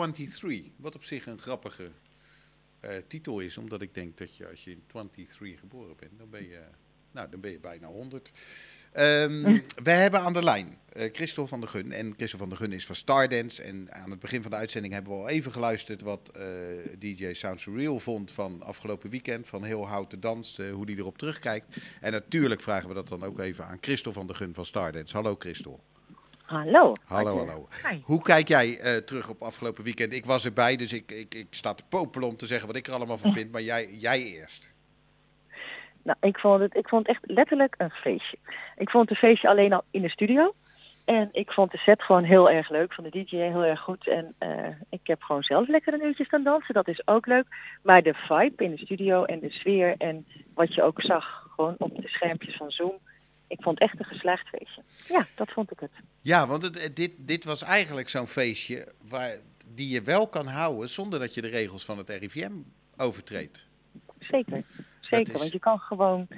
23. Wat op zich een grappige uh, titel is, omdat ik denk dat je als je in 23 geboren bent, dan ben je, nou, dan ben je bijna 100. Um, we hebben aan de lijn uh, Christel van der Gun. En Christel van der Gun is van Stardance. En aan het begin van de uitzending hebben we al even geluisterd wat uh, DJ Sounds Real vond van afgelopen weekend. Van heel houten dans, uh, hoe die erop terugkijkt. En natuurlijk vragen we dat dan ook even aan Christel van der Gun van Stardance. Hallo Christel. Hallo. Hallo, hallo. Hi. Hoe kijk jij terug op afgelopen weekend? Ik was erbij, dus ik, ik, ik sta te popelen om te zeggen wat ik er allemaal van vind. Maar jij, jij eerst. Nou, ik vond, het, ik vond het echt letterlijk een feestje. Ik vond het een feestje alleen al in de studio. En ik vond de set gewoon heel erg leuk. Van de DJ heel erg goed. En uh, ik heb gewoon zelf lekker een uurtje staan dansen. Dat is ook leuk. Maar de vibe in de studio en de sfeer en wat je ook zag gewoon op de schermpjes van Zoom. Ik vond het echt een geslaagd feestje. Ja, dat vond ik het. Ja, want het, dit, dit was eigenlijk zo'n feestje waar, die je wel kan houden zonder dat je de regels van het RIVM overtreedt. Zeker. Zeker, want je kan gewoon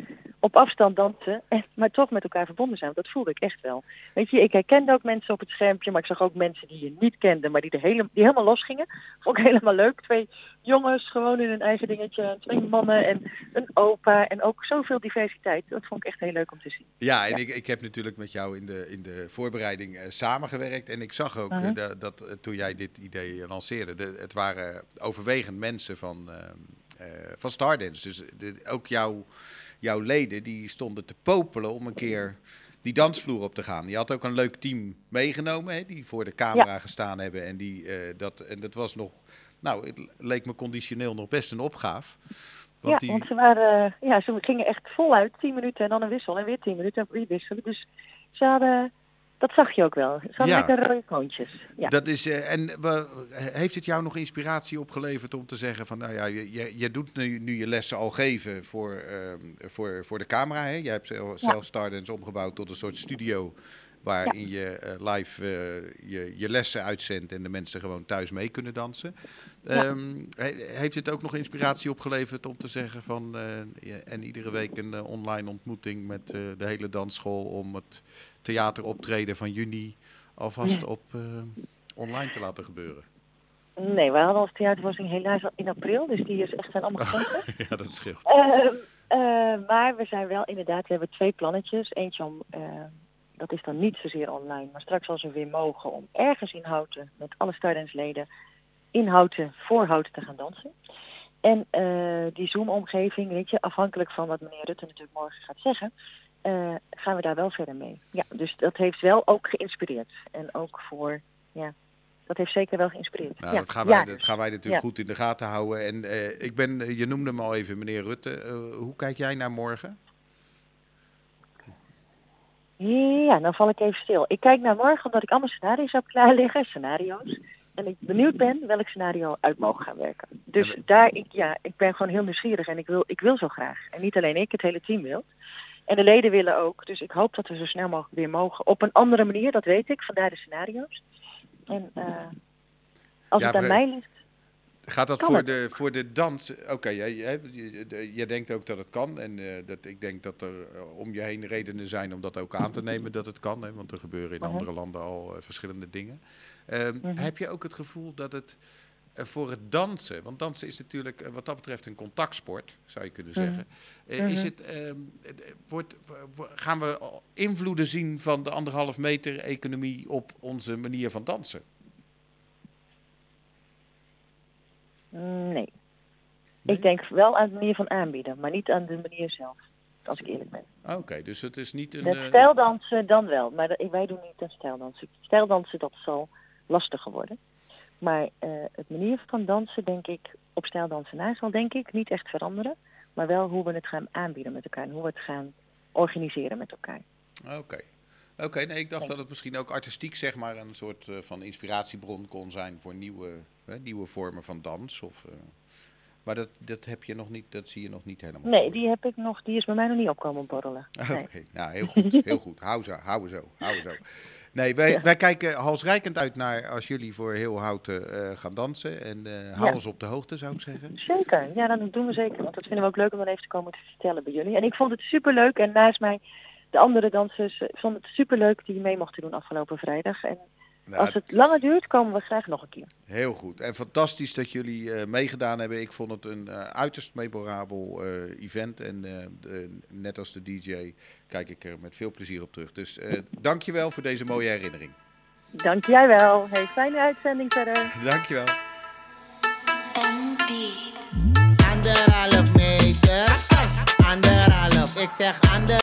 op afstand dansen, en, maar toch met elkaar verbonden zijn. Dat voelde ik echt wel. Weet je, ik herkende ook mensen op het schermpje, maar ik zag ook mensen die je niet kende, maar die, er hele, die helemaal los gingen. Vond ik helemaal leuk. Twee jongens gewoon in hun eigen dingetje, twee mannen en een opa en ook zoveel diversiteit. Dat vond ik echt heel leuk om te zien. Ja, en Ik, ik heb natuurlijk met jou in de, in de voorbereiding uh, samengewerkt en ik zag ook uh -huh. uh, dat, dat toen jij dit idee lanceerde, de, het waren overwegend mensen van ehm, van Stardance. Dus de, ook jouw, jouw leden die stonden te popelen om een keer die dansvloer op te gaan. Je had ook een leuk team meegenomen, hè, die voor de camera ja. gestaan hebben. En, die, uh, dat, en dat was nog, nou, het leek me conditioneel nog best een opgave. Want ja, die... want ze, waren, ja, ze gingen echt voluit, 10 minuten en dan een wissel en weer 10 minuten en weer wisselen. Dus ze hadden dat zag je ook wel. Hadden ja. lekker rode koontjes. Ja. Dat is, uh, en we, heeft het jou nog inspiratie opgeleverd om te zeggen van, nou ja, je, je doet nu, nu je lessen al geven voor, uh, voor, voor de camera. Hè? Jij hebt zelf ja. Stardance omgebouwd tot een soort studio waarin ja. je uh, live uh, je, je lessen uitzendt en de mensen gewoon thuis mee kunnen dansen. Ja. Um, he, heeft het ook nog inspiratie opgeleverd om te zeggen van, uh, en iedere week een online ontmoeting met de hele dansschool om het theateroptreden van juni alvast ja. op online te laten gebeuren? Nee, wij hadden als theatervoorstelling helaas al in april, dus die is echt zijn allemaal gecanceld. ja, dat scheelt. maar we zijn wel inderdaad, we hebben twee plannetjes. Eentje om dat is dan niet zozeer online. Maar straks als we weer mogen om ergens in Houten met alle Stardance-leden in Houten voor Houten te gaan dansen. En uh, die Zoom-omgeving, weet je, afhankelijk van wat meneer Rutte natuurlijk morgen gaat zeggen, uh, gaan we daar wel verder mee. Ja, dus dat heeft wel ook geïnspireerd. En ook voor, ja, dat heeft zeker wel geïnspireerd. Nou, ja. dat, gaan wij, ja. dat gaan wij natuurlijk ja. goed in de gaten houden. En uh, ik ben, je noemde hem al even, meneer Rutte. hoe kijk jij naar morgen? Ja, dan val ik even stil. Ik kijk naar morgen omdat ik allemaal scenario's heb klaar liggen, scenario's. En ik benieuwd ben welk scenario uit mogen gaan werken. Dus ja, daar, ik, ja, ik ben gewoon heel nieuwsgierig en ik wil, ik wil zo graag. En niet alleen ik, het hele team wil. En de leden willen ook. Dus ik hoop dat we zo snel mogelijk weer mogen. Op een andere manier, dat weet ik, vandaar de scenario's. En uh, als ja, het aan mij ligt, Gaat dat voor de, voor de dans? Oké, okay, jij, jij, jij, denkt ook dat het kan. En uh, dat, ik denk dat er uh, om je heen redenen zijn om dat ook aan te nemen dat het kan. Hè, want er gebeuren in uh -huh. andere landen al uh, verschillende dingen. -huh. Heb je ook het gevoel dat het voor het dansen, want dansen is natuurlijk wat dat betreft een contactsport, zou je kunnen zeggen. Mhm. Is het, wordt, gaan we invloeden zien van de anderhalf meter economie op onze manier van dansen? Nee. nee. Ik denk wel aan de manier van aanbieden, maar niet aan de manier zelf. Als ik eerlijk ben. Oké, okay, dus het is niet een... Met stijldansen dan wel, maar dat, wij doen niet aan stijldansen. Stijldansen, dat zal lastiger worden. Maar uh, het manier van dansen, denk ik, op stijldansen na zal denk ik niet echt veranderen. Maar wel hoe we het gaan aanbieden met elkaar en hoe we het gaan organiseren met elkaar. Oké. Okay. Oké, okay, nee, ik dacht dat het misschien ook artistiek zeg maar een soort uh, van inspiratiebron kon zijn voor nieuwe, uh, nieuwe vormen van dans. Of, uh, maar dat, dat heb je nog niet, dat zie je nog niet helemaal. Nee, voor. die heb ik nog, die is bij mij nog niet opkomen borrelen. Oké, okay, nou heel goed, heel goed. Hou zo, hou zo, hou zo. Nee, wij, ja. wij kijken halsrijkend uit naar als jullie voor heel houten gaan dansen. En hou ja. ons op de hoogte, zou ik zeggen. Zeker, ja, dat doen we zeker. Want dat vinden we ook leuk om dan even te komen te vertellen bij jullie. En ik vond het superleuk en naast mij de andere dansers vonden het superleuk die mee mochten doen afgelopen vrijdag. En Nou, Als het langer duurt, komen we graag nog een keer. Heel goed. En fantastisch dat jullie uh, meegedaan hebben. Ik vond het een uh, uiterst memorabel uh, event. En de, net als de DJ kijk ik er met veel plezier op terug. Dus dankjewel voor deze mooie herinnering. Dank jij wel. Hey, fijne uitzending verder. Dankjewel. Meter. Anderhalf. Ik zeg ander.